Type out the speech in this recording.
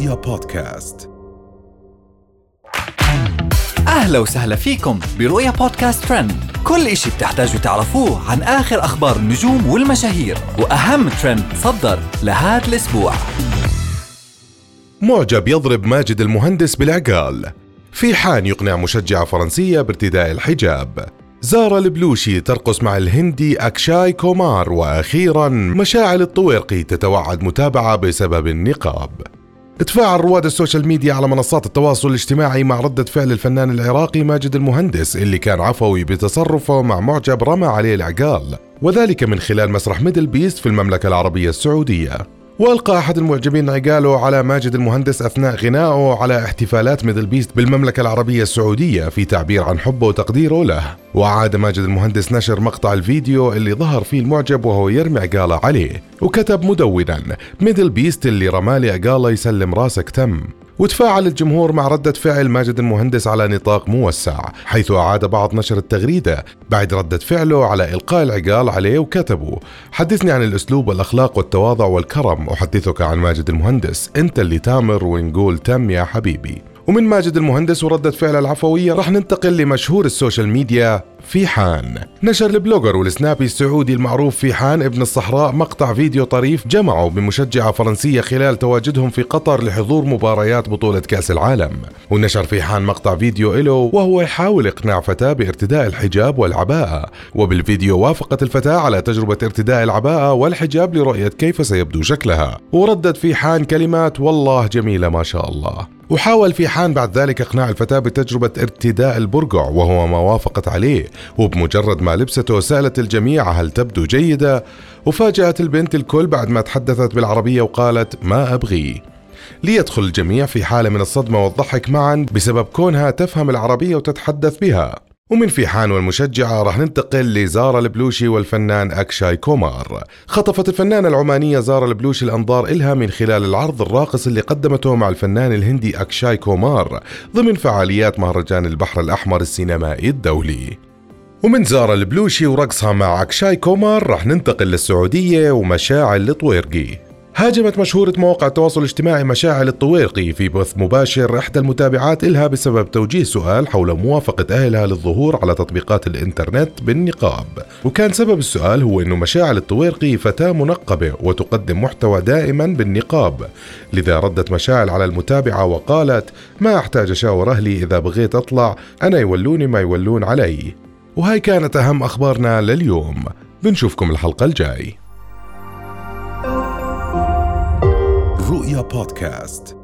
رؤيا بودكاست. أهلا وسهلا فيكم برؤيا بودكاست ترند. كل إشي بتحتاجوا تعرفوه عن آخر أخبار النجوم والمشاهير وأهم ترند صدر لهذا الأسبوع. معجب يضرب ماجد المهندس بالعقال. فيحان يقنع مشجعة فرنسية بارتداء الحجاب. زارا البلوشي ترقص مع الهندي أكشاي كومار وأخيرا مشاعل الطويرقي تتوعد متابعة بسبب النقاب. تفاعل رواد ال social media على منصات التواصل الاجتماعي مع ردة فعل الفنان العراقي ماجد المهندس اللي كان عفوي بتصرفه مع معجب رمى عليه العقال وذلك من خلال مسرح ميدل بيست في المملكة العربية السعودية. والقى أحد المعجبين عقاله على ماجد المهندس أثناء غنائه على احتفالات ميدل بيست بالمملكة العربية السعودية في تعبير عن حبه وتقديره له. وعاد ماجد المهندس نشر مقطع الفيديو اللي ظهر فيه المعجب وهو يرمي عقاله عليه وكتب مدونا ميدل بيست اللي رمالي عقاله يسلم راسك تم. وتفاعل الجمهور مع ردة فعل ماجد المهندس على نطاق موسع حيث أعاد بعض نشر التغريدة بعد ردة فعله على إلقاء العقال عليه وكتبوا حدثني عن الأسلوب والأخلاق والتواضع والكرم أحدثك عن ماجد المهندس. أنت اللي تامر ونقول تم يا حبيبي. ومن ماجد المهندس وردة فعل العفوية راح ننتقل لمشهور ال social media فيحان. نشر ال blogger والسنابي السعودي المعروف فيحان ابن الصحراء مقطع فيديو طريف جمعه بمشجعة فرنسية خلال تواجدهم في قطر لحضور مباريات بطولة كأس العالم. ونشر في حان مقطع فيديو له وهو يحاول إقناع فتاة بارتداء الحجاب والعباءة. وبالفيديو وافقت الفتاة على تجربة ارتداء العباءة والحجاب لرؤية كيف سيبدو شكلها. وردت في حان كلمات والله جميلة ما شاء الله. وحاول في حان بعد ذلك إقناع الفتاة بتجربة ارتداء البرقع وهو ما وافقت عليه. وبمجرد ما لبسته سألت الجميع هل تبدو جيدة وفاجأت البنت الكل بعد ما تحدثت بالعربية وقالت ما أبغيه ليدخل الجميع في حالة من الصدمة والضحك معا بسبب كونها تفهم العربية وتتحدث بها. ومن فيحان والمشجعة راح ننتقل لزارا البلوشي والفنان أكشاي كومار. خطفت الفنانة العمانية زارا البلوشي الأنظار إلها من خلال العرض الراقص اللي قدمته مع الفنان الهندي أكشاي كومار ضمن فعاليات مهرجان البحر الأحمر السينمائي الدولي. ومن زارا البلوشي ورقصها مع أكشاي كومار راح ننتقل للسعودية ومشاعل الطويرقي. هاجمت مشهورة مواقع التواصل الاجتماعي مشاعل الطويرقي في بث مباشر إحدى المتابعات إلها بسبب توجيه سؤال حول موافقة أهلها للظهور على تطبيقات الإنترنت بالنقاب. وكان سبب السؤال هو أنه مشاعل الطويرقي فتاة منقبة وتقدم محتوى دائما بالنقاب. لذا ردت مشاعل على المتابعة وقالت ما أحتاج أشاور أهلي إذا بغيت أطلع أنا يولوني ما يولون علي. وهاي كانت أهم أخبارنا لليوم. بنشوفكم الحلقة الجاي. رؤيا بودكاست.